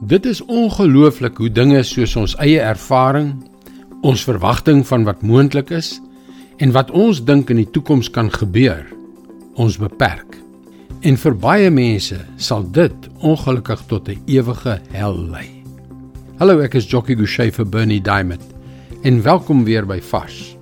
Dit is ongelooflik hoe dinge soos ons eie ervaring, ons verwagting van wat moontlik is en wat ons dink in die toekoms kan gebeur, ons beperk. En vir baie mense sal dit ongelukkig tot 'n ewige hel lei. Hallo, ek is Jockey Gouchee vir Bernie Diamond en welkom weer by Fas.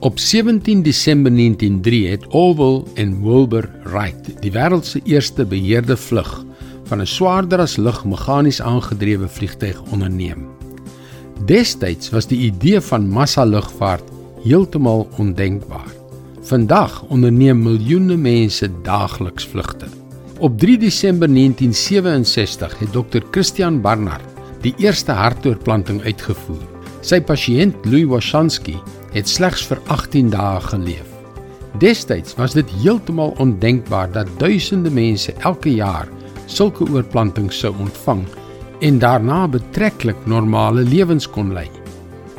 Op 17 Desember 1903 het Orville en Wilbur Wright die wêreld se eerste beheerde vlug van 'n swaarder as lug meganies aangedrewe vliegtyg onderneem. Destyds was die idee van massa-lugvaart heeltemal ondenkbaar. Vandag onderneem miljoene mense daagliks vlugte. Op 3 Desember 1967 het Dr. Christian Barnard die eerste hartoortplanting uitgevoer. Sy pasiënt Louis Washansky het slegs vir 18 dae geleef. Destyds was dit heeltemal ondenkbaar dat duisende mense elke jaar sulke oorplantings sou ontvang en daarna betreklik normale lewens kon lei.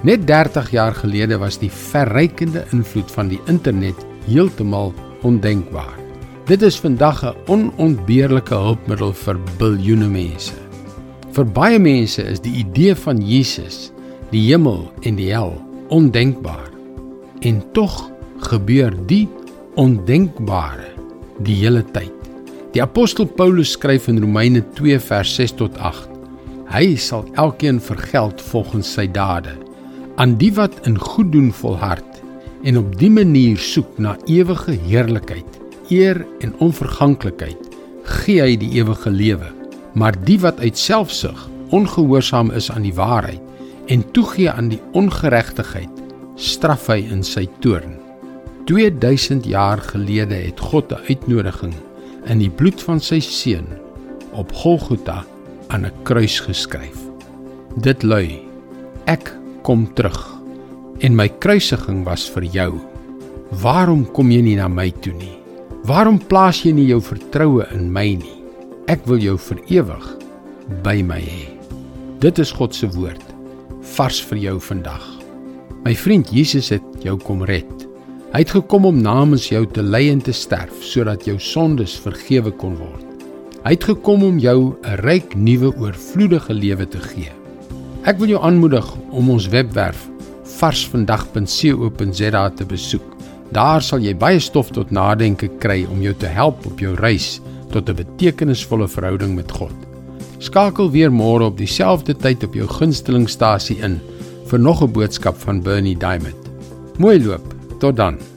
Net 30 jaar gelede was die verrykende invloed van die internet heeltemal ondenkbaar. Dit is vandag 'n onontbeerlike hulpmiddel vir biljoene mense. Vir baie mense is die idee van Jesus, die hemel en die hel ondenkbaar. En tog gebeur die ondenkbare die hele tyd. Die apostel Paulus skryf in Romeine 2 vers 6 tot 8: Hy sal elkeen vergeld volgens sy dade. Aan die wat in goed doen volhard en op die manier soek na ewige heerlikheid, eer en onverganklikheid, gee hy die ewige lewe. Maar die wat uit selfsug ongehoorsaam is aan die waarheid en toegee aan die ongeregtigheid, straf hy in sy toorn. 2000 jaar gelede het God 'n uitnodiging in die bloed van sy seun op Golgotha aan 'n kruis geskryf. Dit lui: Ek kom terug en my kruisiging was vir jou. Waarom kom jy nie na my toe nie? Waarom plaas jy nie jou vertroue in my nie? Ek wil jou vir ewig by my hê. Dit is God se woord vars vir jou vandag. My vriend Jesus het jou kom red. Hy het gekom om namens jou te ly en te sterf sodat jou sondes vergewe kon word. Hy het gekom om jou 'n ryk nuwe oorvloedige lewe te gee. Ek wil jou aanmoedig om ons webwerf varsvandag.co.za te besoek. Daar sal jy baie stof tot nadenke kry om jou te help op jou reis tot 'n betekenisvolle verhouding met God. Skakel weer môre op dieselfde tyd op jou gunstelingstasie in vir nog 'n boodskap van Bernie Diamond. Mooi loop. Tot dan.